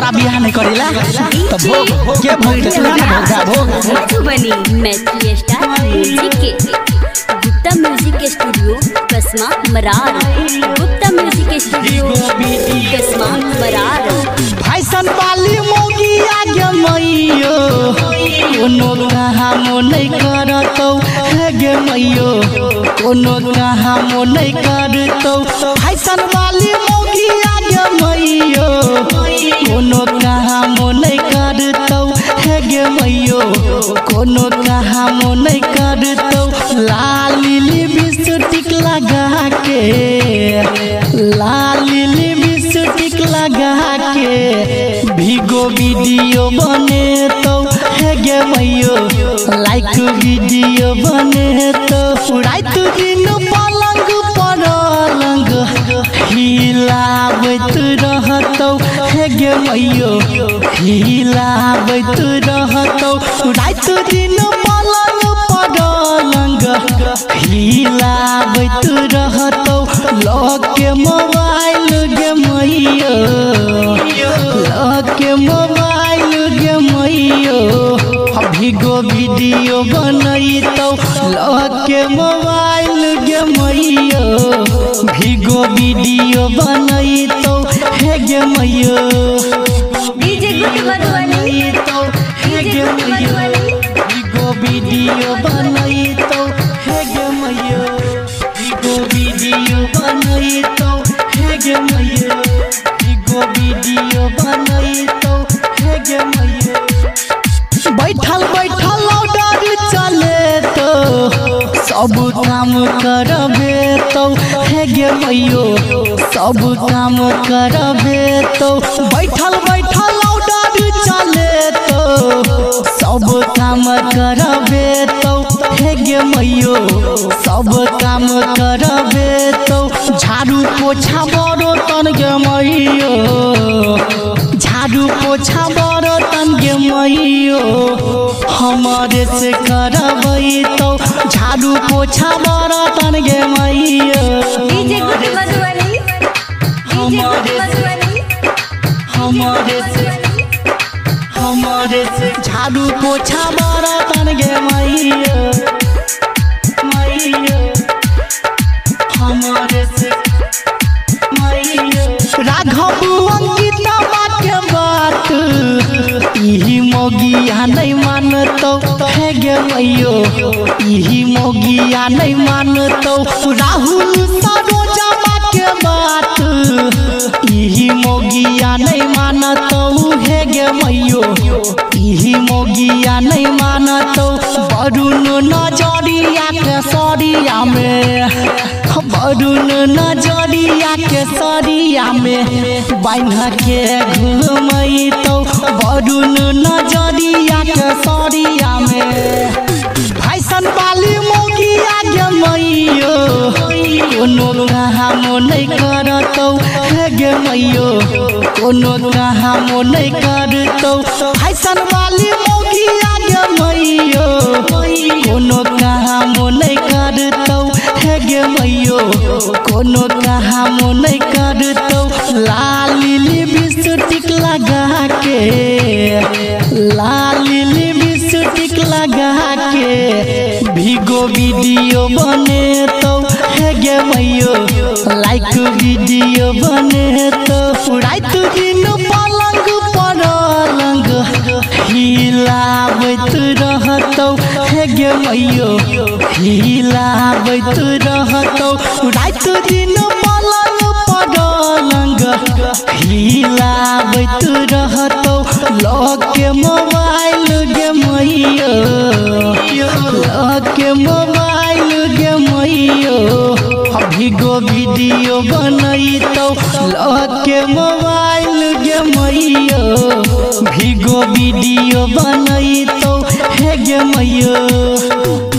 तो भोग के भोग के चला ना भोग भोग मधुबनी मैथिली स्टार म्यूज़िक के गुप्ता म्यूज़िक के स्टूडियो कसमा मरार। गुप्ता म्यूज़िक के स्टूडियो कसमा मरार। फ़ैशन वाली मोगी आगे मैयो कोनो कहाँ मो नहीं करतौ। हे गे मैयो कोनो कहाँ मो नहीं करतौ। फ़ैशन वाली भिडियो बने त हेगे भयो लाइक भिडियो बने त उडाइतु दिनु पलङ परलङ हिलाबैत रहतौ हेगे भयो हिलाबैत रहतौ उडाइतु दिनु पलङ परलङ हिलाबैत रहतौ लके मम वीडियो बनैतौ लग के मोबाइल गे मैयो भीगो वीडियो बनैतौ हे गे मैयो डीजे गुड मधुबनी। हे गे मैयो भीगो वीडियो बनैतौ हे गे मैयो भीगो वीडियो सब काम करबे तो हे गे मैयो सब काम करबे तो बैठल बैठल चले तो। सब काम करबे तो हे गे मैयो सब काम करबे तो झाड़ू पोछा बड़ो तन गे मैयो झाड़ू पोछा बड़ो तन गे मैयो हमारे से करबै तो झाड़ू पोछा बड़ो तन गे मैयो DJ good Madhubani DJ good Madhubani हमारे से हमारे से झाड़ू पोछा इही मोगिया नहीं मानतो। हे गे मैयो इही मोगिया नहीं मानतो। राहुल सरोजा बात के बात, इही मोगिया नहीं मानतो। हे गे मैयो इही मोगिया नहीं मानतो। वरुण नज़रिया के सरिया में, वरुण नज़रिया सरिया में बान्ह के घूमैतो वरुण नज़रिया के सरिया में। फ़ैशन वाली मोगिया गे मैयो कोनो नहीं करतौ, हे गे मैयो कोनो कहाँ मो नहीं करतौ। फ़ैशन वाली मोगिया गे मैयो कोनो गे मैयो कोनो कहाँ मो नहीं करतौ। लाली लिपस्टिक लगा के लाली लिपस्टिक लगा के भीगो वीडियो बने तो हे गे मैयो लाइक वीडियो बने तो रात दिन पलंग पलंग हिलाबैत रहतौ। यो मैयो हिलाबै तु रहतौ। राति दिन पलङ पडलङ्ग हिलाबै रहतौ। लके मोबाइल गे मैयो लके मोबाइल गे मैयो भिगो भिडियो बनैतौ। लके मोबाइल गे मैयो भिगो भिडियो बनैतौ। है गे